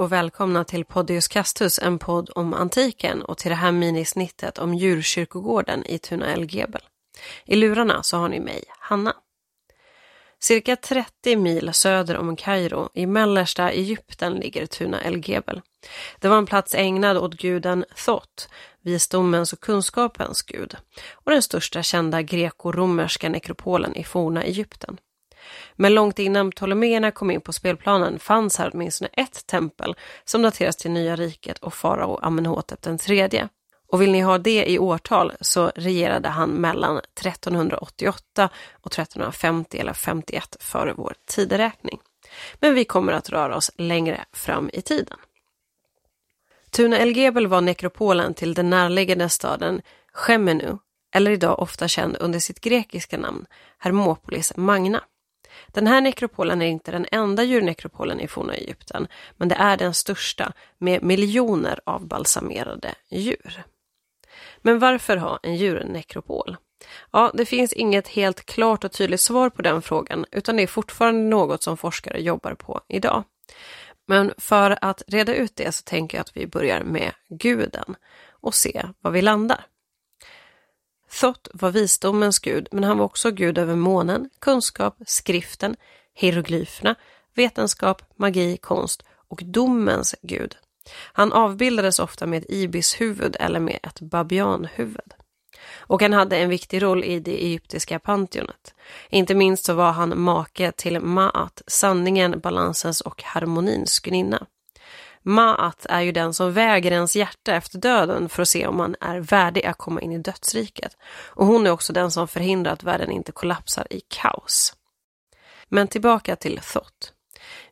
Hej och välkomna till Podius Castus, en podd om antiken och till det här minisnittet om djurkyrkogården i Tuna Elgebel. I lurarna så har ni mig, Hanna. Cirka 30 mil söder om Kairo i mellersta Egypten ligger Tuna Elgebel. Det var en plats ägnad åt guden Thot, visdomens och kunskapens gud, och den största kända greko-romerska nekropolen i forna Egypten. Men långt innan Ptoleméerna kom in på spelplanen fanns här åtminstone ett tempel som dateras till Nya riket och farao Amenhotep den tredje. Och vill ni ha det i årtal så regerade han mellan 1388 och 1350 eller 51 före vår tideräkning. Men vi kommer att röra oss längre fram i tiden. Tuna El Gebel var nekropolen till den närliggande staden Chemenu, eller idag ofta känd under sitt grekiska namn Hermopolis Magna. Den här nekropolen är inte den enda djurnekropolen i forna Egypten, men det är den största med miljoner av balsamerade djur. Men varför ha en djurnekropol? Ja, det finns inget helt klart och tydligt svar på den frågan, utan det är fortfarande något som forskare jobbar på idag. Men för att reda ut det så tänker jag att vi börjar med guden och se var vi landar. Thot var visdomens gud, men han var också gud över månen, kunskap, skriften, hieroglyferna, vetenskap, magi, konst och domens gud. Han avbildades ofta med ett ibishuvud eller med ett babianhuvud. Och han hade en viktig roll i det egyptiska panteonet. Inte minst så var han make till Maat, sanningen, balansens och harmonins gudinna. Maat är ju den som väger ens hjärta efter döden för att se om man är värdig att komma in i dödsriket. Och hon är också den som förhindrar att världen inte kollapsar i kaos. Men tillbaka till Thot.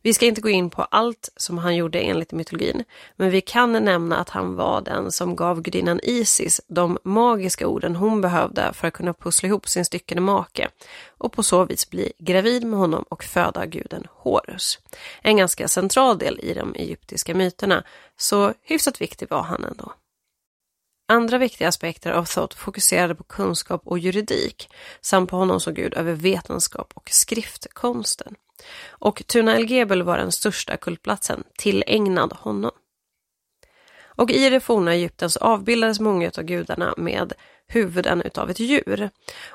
Vi ska inte gå in på allt som han gjorde enligt mytologin, men vi kan nämna att han var den som gav gudinnan Isis de magiska orden hon behövde för att kunna pussla ihop sin styckade make och på så vis bli gravid med honom och föda guden Horus. En ganska central del i de egyptiska myterna, så hyfsat viktig var han ändå. Andra viktiga aspekter av Thoth fokuserade på kunskap och juridik samt på honom som gud över vetenskap och skriftkonsten. Och Tuna El Gebel var den största kultplatsen, tillägnad honom. Och i det forna Egypten så avbildades många av gudarna med huvuden utav ett djur.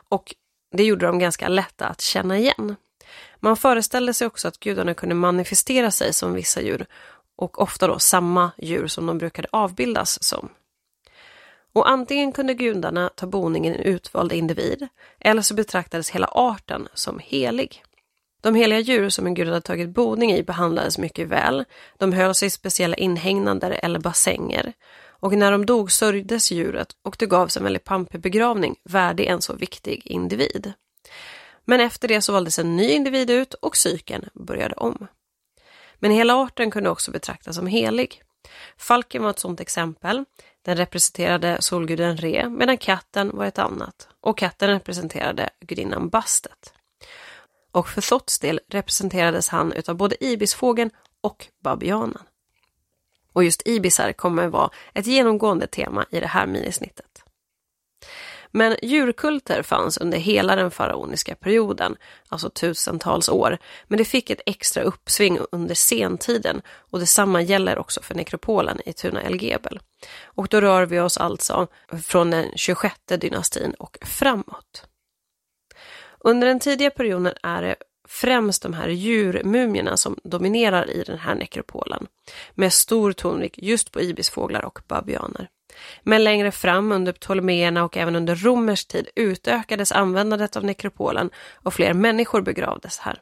Och det gjorde dem ganska lätta att känna igen. Man föreställde sig också att gudarna kunde manifestera sig som vissa djur och ofta då samma djur som de brukade avbildas som. Och antingen kunde gudarna ta boning i en utvald individ eller så betraktades hela arten som helig. De heliga djur som en gud hade tagit boning i behandlades mycket väl. De höll sig i speciella inhägnader eller bassänger. Och när de dog sörjdes djuret och det gavs en väldigt pampig begravning värdig en så viktig individ. Men efter det så valdes en ny individ ut och cykeln började om. Men hela arten kunde också betraktas som helig. Falken var ett sådant exempel. Den representerade solguden Re medan katten var ett annat och katten representerade gudinnan Bastet och för Thots del representerades han utav både ibisfågeln och babianen. Och just ibisar kommer vara ett genomgående tema i det här minisnittet. Men djurkulter fanns under hela den faraoniska perioden, alltså tusentals år, men det fick ett extra uppsving under sentiden och detsamma gäller också för nekropolen i Tuna El Gebel. Och då rör vi oss alltså från den 26 dynastin och framåt. Under den tidiga perioden är det främst de här djurmumierna som dominerar i den här nekropolen, med stor tonvikt just på ibisfåglar och babianer. Men längre fram under Ptolemeerna och även under romersk tid utökades användandet av nekropolen och fler människor begravdes här.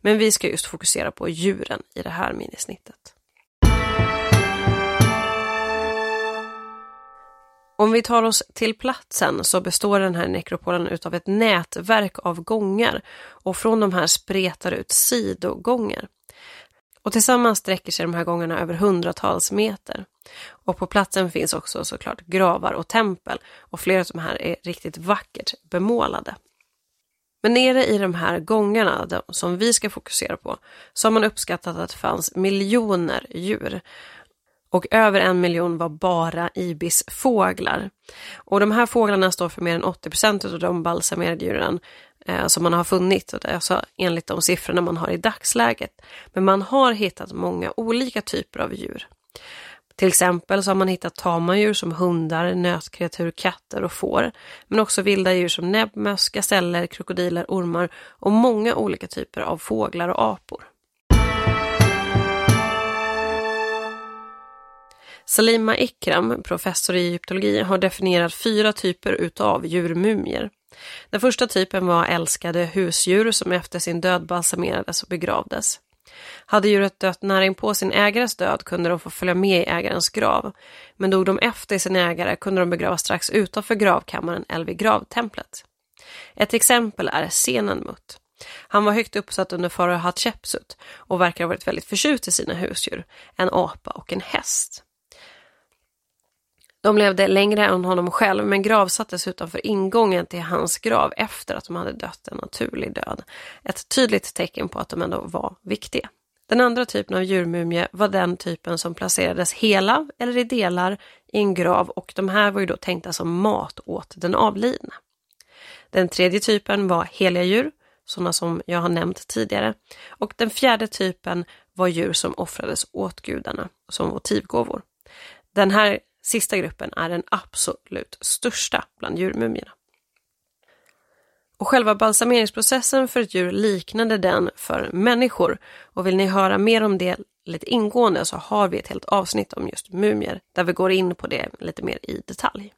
Men vi ska just fokusera på djuren i det här minisnittet. Om vi tar oss till platsen så består den här nekropolen utav ett nätverk av gångar och från de här spretar ut sidogångar. Och tillsammans sträcker sig de här gångarna över hundratals meter. Och på platsen finns också såklart gravar och tempel och flera av de här är riktigt vackert bemålade. Men nere i de här gångarna de som vi ska fokusera på så har man uppskattat att det fanns miljoner djur och över en miljon var bara ibisfåglar. Och de här fåglarna står för mer än 80 procent av de balsamerade djuren eh, som man har funnit, alltså enligt de siffrorna man har i dagsläget. Men man har hittat många olika typer av djur. Till exempel så har man hittat tama djur som hundar, nötkreatur, katter och får. Men också vilda djur som näbbmöss, gaseller, krokodiler, ormar och många olika typer av fåglar och apor. Salima Ikram, professor i egyptologi, har definierat fyra typer utav djurmumier. Den första typen var älskade husdjur som efter sin död balsamerades och begravdes. Hade djuret dött nära inpå sin ägares död kunde de få följa med i ägarens grav. Men dog de efter sin ägare kunde de begravas strax utanför gravkammaren eller vid gravtemplet. Ett exempel är Senenmut. Han var högt uppsatt under farao Hatshepsut och verkar ha varit väldigt förtjust i sina husdjur, en apa och en häst. De levde längre än honom själv men gravsattes utanför ingången till hans grav efter att de hade dött en naturlig död. Ett tydligt tecken på att de ändå var viktiga. Den andra typen av djurmumie var den typen som placerades hela eller i delar i en grav och de här var ju då tänkta som mat åt den avlidne. Den tredje typen var heliga djur, sådana som jag har nämnt tidigare. Och den fjärde typen var djur som offrades åt gudarna som votivgåvor. Den här Sista gruppen är den absolut största bland djurmumierna. Och själva balsameringsprocessen för ett djur liknade den för människor. Och vill ni höra mer om det lite ingående så har vi ett helt avsnitt om just mumier där vi går in på det lite mer i detalj.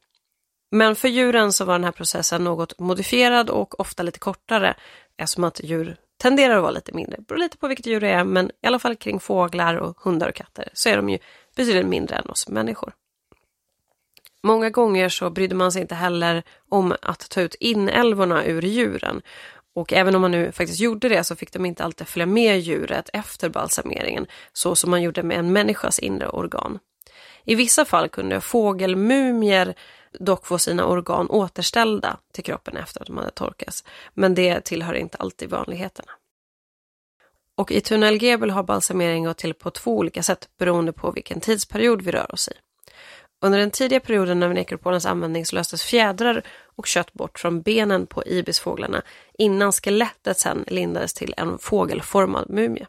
Men för djuren så var den här processen något modifierad och ofta lite kortare eftersom att djur tenderar att vara lite mindre. Det beror lite på vilket djur det är men i alla fall kring fåglar och hundar och katter så är de ju betydligt mindre än oss människor. Många gånger så brydde man sig inte heller om att ta ut inälvorna ur djuren. Och även om man nu faktiskt gjorde det så fick de inte alltid följa med djuret efter balsameringen, så som man gjorde med en människas inre organ. I vissa fall kunde fågelmumier dock få sina organ återställda till kroppen efter att de hade torkats, men det tillhör inte alltid vanligheterna. Och i Tunnel Gebel har balsamering gått till på två olika sätt beroende på vilken tidsperiod vi rör oss i. Under den tidiga perioden av nekropolens användning så löstes fjädrar och kött bort från benen på ibisfåglarna innan skelettet sen lindades till en fågelformad mumie.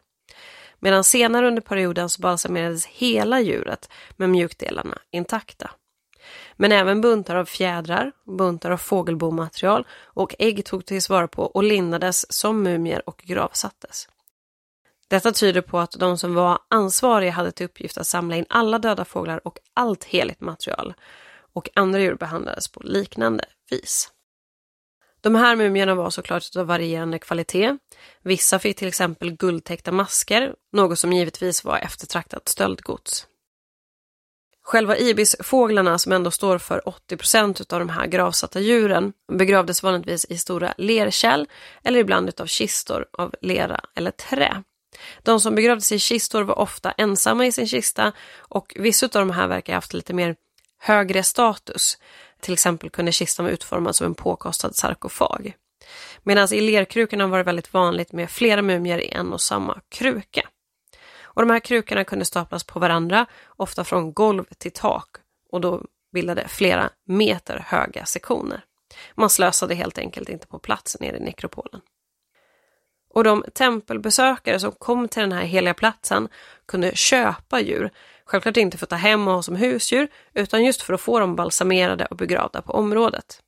Medan senare under perioden så balsamerades hela djuret med mjukdelarna intakta. Men även buntar av fjädrar, buntar av fågelbomaterial och ägg tog tillvara på och lindades som mumier och gravsattes. Detta tyder på att de som var ansvariga hade till uppgift att samla in alla döda fåglar och allt heligt material och andra djur behandlades på liknande vis. De här mumierna var såklart av varierande kvalitet. Vissa fick till exempel guldtäckta masker, något som givetvis var eftertraktat stöldgods. Själva ibisfåglarna, som ändå står för 80 procent av de här gravsatta djuren, begravdes vanligtvis i stora lerkärl eller ibland av kistor av lera eller trä. De som begravdes i kistor var ofta ensamma i sin kista och vissa av de här verkar ha haft lite mer högre status. Till exempel kunde kistan vara utformad som en påkostad sarkofag. Medan i lerkrukorna var det väldigt vanligt med flera mumier i en och samma kruka. Och de här krukorna kunde staplas på varandra, ofta från golv till tak och då bildade flera meter höga sektioner. Man slösade helt enkelt inte på plats nere i nekropolen. Och de tempelbesökare som kom till den här heliga platsen kunde köpa djur. Självklart inte för att ta hem och ha som husdjur, utan just för att få dem balsamerade och begravda på området.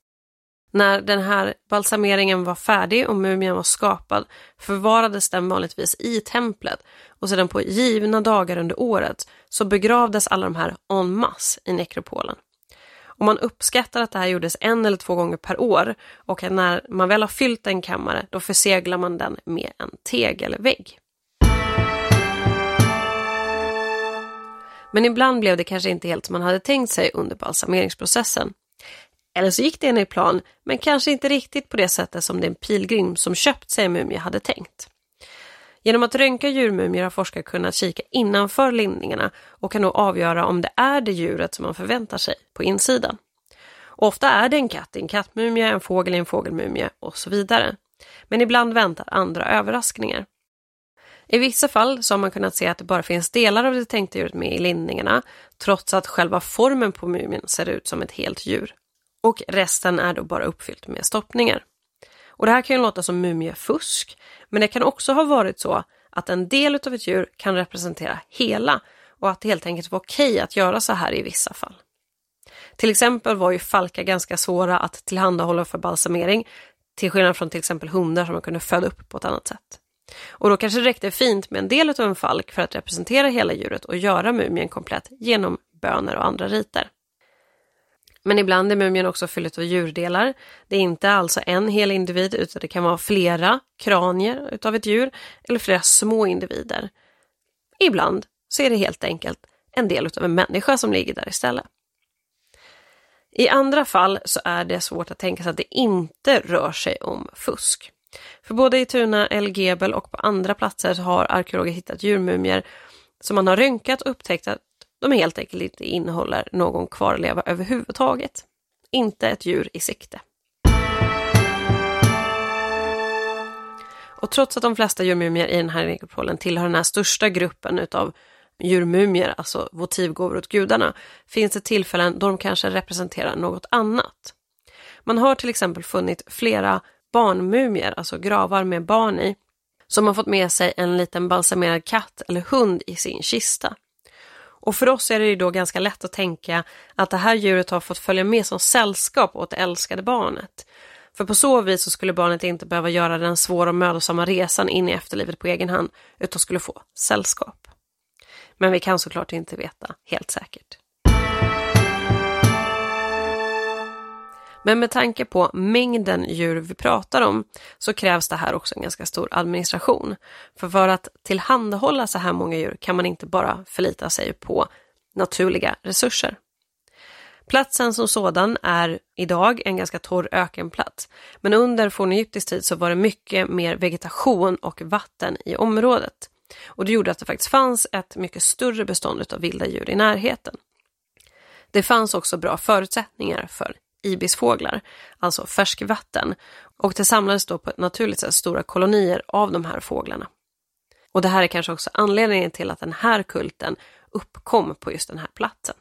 När den här balsameringen var färdig och mumien var skapad förvarades den vanligtvis i templet och sedan på givna dagar under året så begravdes alla de här en masse i nekropolen. Och man uppskattar att det här gjordes en eller två gånger per år och när man väl har fyllt en kammare då förseglar man den med en tegelvägg. Men ibland blev det kanske inte helt som man hade tänkt sig under balsameringsprocessen. Eller så gick det enligt plan, men kanske inte riktigt på det sättet som den pilgrim som köpt sig en mumie hade tänkt. Genom att röntga djurmumier har forskare kunnat kika innanför lindningarna och kan då avgöra om det är det djuret som man förväntar sig på insidan. Och ofta är det en katt i en kattmumie, en fågel i en fågelmumie och så vidare. Men ibland väntar andra överraskningar. I vissa fall så har man kunnat se att det bara finns delar av det tänkta djuret med i lindningarna, trots att själva formen på mumien ser ut som ett helt djur. Och resten är då bara uppfyllt med stoppningar. Och det här kan ju låta som mumiefusk, men det kan också ha varit så att en del av ett djur kan representera hela och att det helt enkelt var okej att göra så här i vissa fall. Till exempel var ju falkar ganska svåra att tillhandahålla för balsamering, till skillnad från till exempel hundar som man kunde föda upp på ett annat sätt. Och då kanske det räckte fint med en del av en falk för att representera hela djuret och göra mumien komplett genom böner och andra riter. Men ibland är mumien också fylld av djurdelar. Det är inte alltså en hel individ utan det kan vara flera kranier utav ett djur eller flera små individer. Ibland så är det helt enkelt en del utav en människa som ligger där istället. I andra fall så är det svårt att tänka sig att det inte rör sig om fusk. För både i Tuna, El Gebel och på andra platser har arkeologer hittat djurmumier som man har röntgat och upptäckt att de helt enkelt inte innehåller någon kvarleva överhuvudtaget. Inte ett djur i sikte. Och trots att de flesta djurmumier i den här nekropolen tillhör den här största gruppen utav djurmumier, alltså votivgåvor åt gudarna, finns det tillfällen då de kanske representerar något annat. Man har till exempel funnit flera barnmumier, alltså gravar med barn i, som har fått med sig en liten balsamerad katt eller hund i sin kista. Och för oss är det ju då ganska lätt att tänka att det här djuret har fått följa med som sällskap åt det älskade barnet. För på så vis så skulle barnet inte behöva göra den svåra och mödosamma resan in i efterlivet på egen hand, utan skulle få sällskap. Men vi kan såklart inte veta helt säkert. Men med tanke på mängden djur vi pratar om så krävs det här också en ganska stor administration. För för att tillhandahålla så här många djur kan man inte bara förlita sig på naturliga resurser. Platsen som sådan är idag en ganska torr ökenplats, men under fornegyptisk tid så var det mycket mer vegetation och vatten i området. Och det gjorde att det faktiskt fanns ett mycket större bestånd av vilda djur i närheten. Det fanns också bra förutsättningar för ibisfåglar, alltså färskvatten, och det samlades då på ett naturligt sätt stora kolonier av de här fåglarna. Och det här är kanske också anledningen till att den här kulten uppkom på just den här platsen.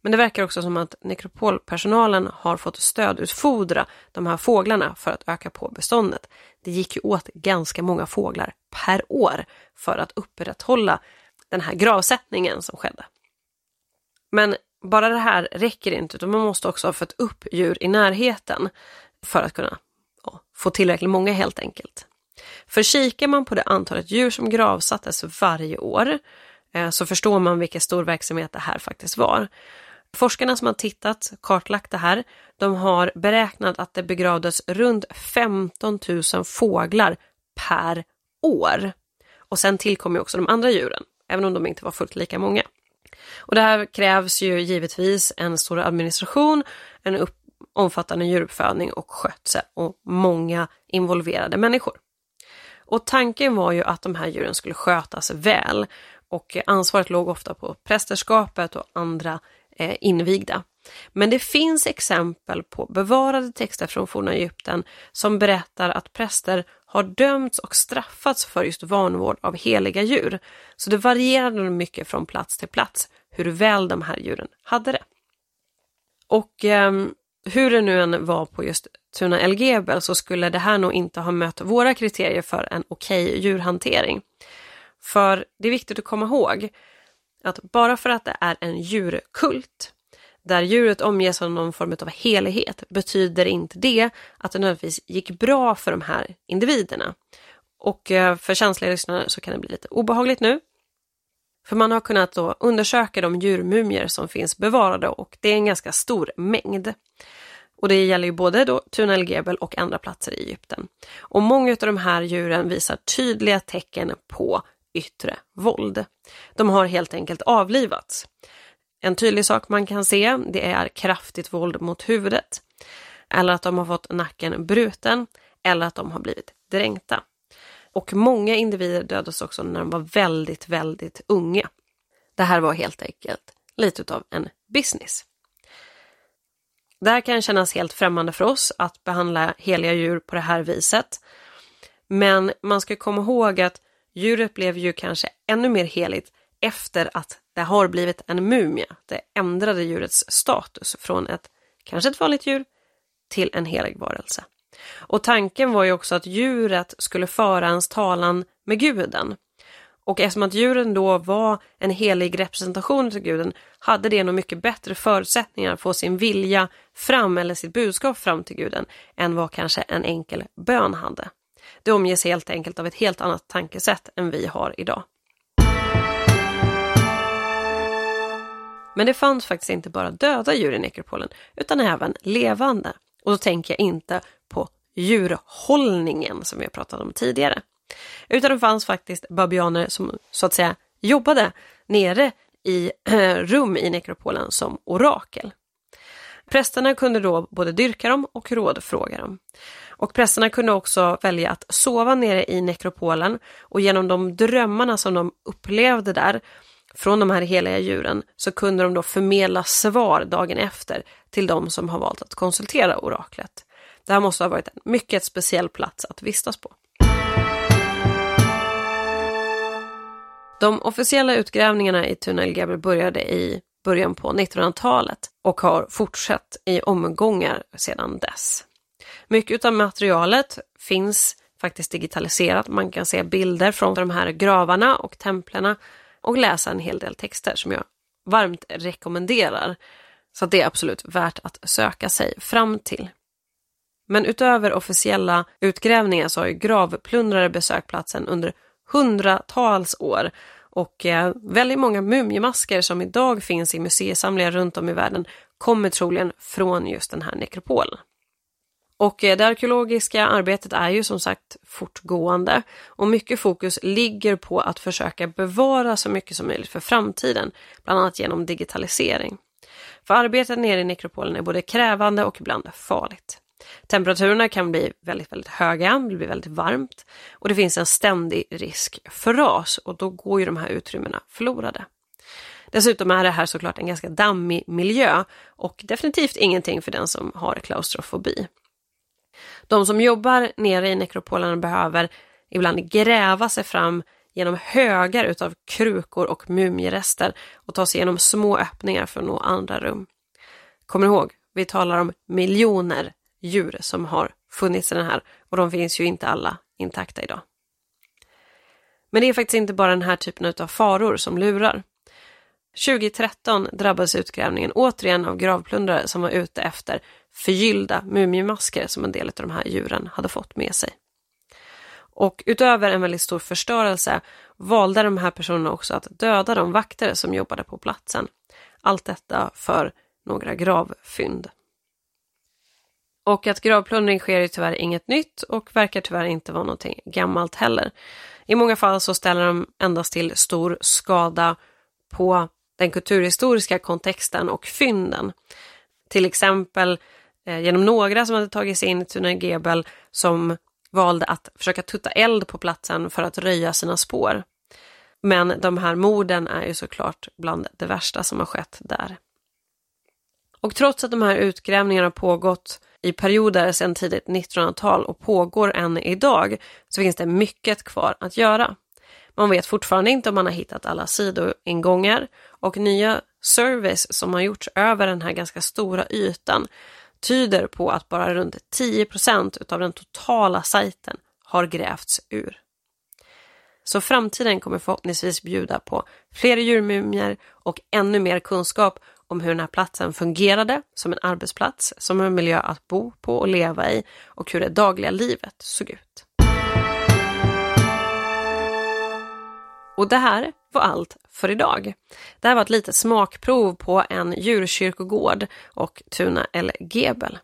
Men det verkar också som att nekropolpersonalen har fått stödutfodra de här fåglarna för att öka på beståndet. Det gick ju åt ganska många fåglar per år för att upprätthålla den här gravsättningen som skedde. Men bara det här räcker inte, utan man måste också ha fött upp djur i närheten för att kunna ja, få tillräckligt många helt enkelt. För kikar man på det antalet djur som gravsattes varje år eh, så förstår man vilken stor verksamhet det här faktiskt var. Forskarna som har tittat, kartlagt det här, de har beräknat att det begravdes runt 15 000 fåglar per år. Och sen tillkommer också de andra djuren, även om de inte var fullt lika många. Och det här krävs ju givetvis en stor administration, en upp, omfattande djuruppfödning och skötsel och många involverade människor. Och tanken var ju att de här djuren skulle skötas väl och ansvaret låg ofta på prästerskapet och andra eh, invigda. Men det finns exempel på bevarade texter från forna Egypten som berättar att präster har dömts och straffats för just vanvård av heliga djur. Så det varierade mycket från plats till plats hur väl de här djuren hade det. Och eh, hur det nu än var på just Tuna Elgebel så skulle det här nog inte ha mött våra kriterier för en okej okay djurhantering. För det är viktigt att komma ihåg att bara för att det är en djurkult där djuret omges av någon form av helighet betyder inte det att det nödvändigtvis gick bra för de här individerna. Och eh, för känsliga lyssnare så kan det bli lite obehagligt nu. För man har kunnat då undersöka de djurmumier som finns bevarade och det är en ganska stor mängd. Och det gäller ju både då Tuna El Gebel och andra platser i Egypten. Och många av de här djuren visar tydliga tecken på yttre våld. De har helt enkelt avlivats. En tydlig sak man kan se det är kraftigt våld mot huvudet. Eller att de har fått nacken bruten eller att de har blivit dränkta. Och många individer dödades också när de var väldigt, väldigt unga. Det här var helt enkelt lite av en business. Det här kan kännas helt främmande för oss att behandla heliga djur på det här viset. Men man ska komma ihåg att djuret blev ju kanske ännu mer heligt efter att det har blivit en mumie. Det ändrade djurets status från ett, kanske ett vanligt djur, till en helig varelse. Och tanken var ju också att djuret skulle föra ens talan med guden. Och eftersom att djuren då var en helig representation till guden hade det nog mycket bättre förutsättningar att få sin vilja fram eller sitt budskap fram till guden än vad kanske en enkel bön hade. Det omges helt enkelt av ett helt annat tankesätt än vi har idag. Men det fanns faktiskt inte bara döda djur i nekropolen utan även levande. Och då tänker jag inte på djurhållningen som vi har pratat om tidigare. Utan det fanns faktiskt babianer som så att säga jobbade nere i rum i nekropolen som orakel. Prästerna kunde då både dyrka dem och rådfråga dem. Och prästerna kunde också välja att sova nere i nekropolen och genom de drömmarna som de upplevde där från de här heliga djuren så kunde de då förmedla svar dagen efter till de som har valt att konsultera oraklet. Det här måste ha varit en mycket speciell plats att vistas på. De officiella utgrävningarna i Tunnel Gebel började i början på 1900-talet och har fortsatt i omgångar sedan dess. Mycket av materialet finns faktiskt digitaliserat. Man kan se bilder från de här gravarna och templerna och läsa en hel del texter som jag varmt rekommenderar. Så det är absolut värt att söka sig fram till. Men utöver officiella utgrävningar så har ju gravplundrare besökt platsen under hundratals år och eh, väldigt många mumiemasker som idag finns i museisamlingar runt om i världen kommer troligen från just den här nekropolen. Och eh, det arkeologiska arbetet är ju som sagt fortgående och mycket fokus ligger på att försöka bevara så mycket som möjligt för framtiden, bland annat genom digitalisering. För arbetet nere i nekropolen är både krävande och ibland farligt. Temperaturerna kan bli väldigt, väldigt höga, det blir väldigt varmt och det finns en ständig risk för ras och då går ju de här utrymmena förlorade. Dessutom är det här såklart en ganska dammig miljö och definitivt ingenting för den som har klaustrofobi. De som jobbar nere i nekropolerna behöver ibland gräva sig fram genom högar utav krukor och mumierester och ta sig genom små öppningar för att nå andra rum. Kom ihåg, vi talar om miljoner djur som har funnits i den här och de finns ju inte alla intakta idag. Men det är faktiskt inte bara den här typen av faror som lurar. 2013 drabbades utgrävningen återigen av gravplundrare som var ute efter förgyllda mumiemasker som en del av de här djuren hade fått med sig. Och utöver en väldigt stor förstörelse valde de här personerna också att döda de vakter som jobbade på platsen. Allt detta för några gravfynd. Och att gravplundring sker är tyvärr inget nytt och verkar tyvärr inte vara någonting gammalt heller. I många fall så ställer de endast till stor skada på den kulturhistoriska kontexten och fynden. Till exempel eh, genom några som hade tagit sig in i Tuna Gebel som valde att försöka tutta eld på platsen för att röja sina spår. Men de här morden är ju såklart bland det värsta som har skett där. Och trots att de här utgrävningarna pågått i perioder sedan tidigt 1900-tal och pågår än idag så finns det mycket kvar att göra. Man vet fortfarande inte om man har hittat alla sidoingångar och nya service som har gjorts över den här ganska stora ytan tyder på att bara runt 10% av den totala sajten har grävts ur. Så framtiden kommer förhoppningsvis bjuda på fler djurmumier och ännu mer kunskap om hur den här platsen fungerade som en arbetsplats, som en miljö att bo på och leva i och hur det dagliga livet såg ut. Och det här var allt för idag. Det här var ett litet smakprov på en djurkyrkogård och Tuna El Gebel.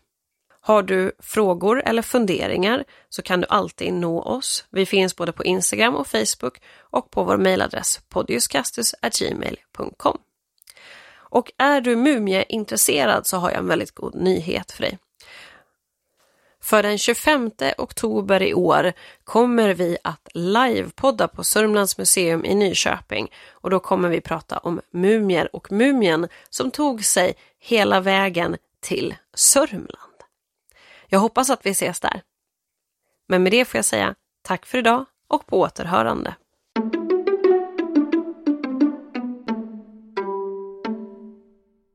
Har du frågor eller funderingar så kan du alltid nå oss. Vi finns både på Instagram och Facebook och på vår mejladress podiuskastus.gmail.com. Och är du mumieintresserad så har jag en väldigt god nyhet för dig. För den 25 oktober i år kommer vi att livepodda på Sörmlands museum i Nyköping och då kommer vi prata om mumier och mumien som tog sig hela vägen till Sörmland. Jag hoppas att vi ses där. Men med det får jag säga tack för idag och på återhörande.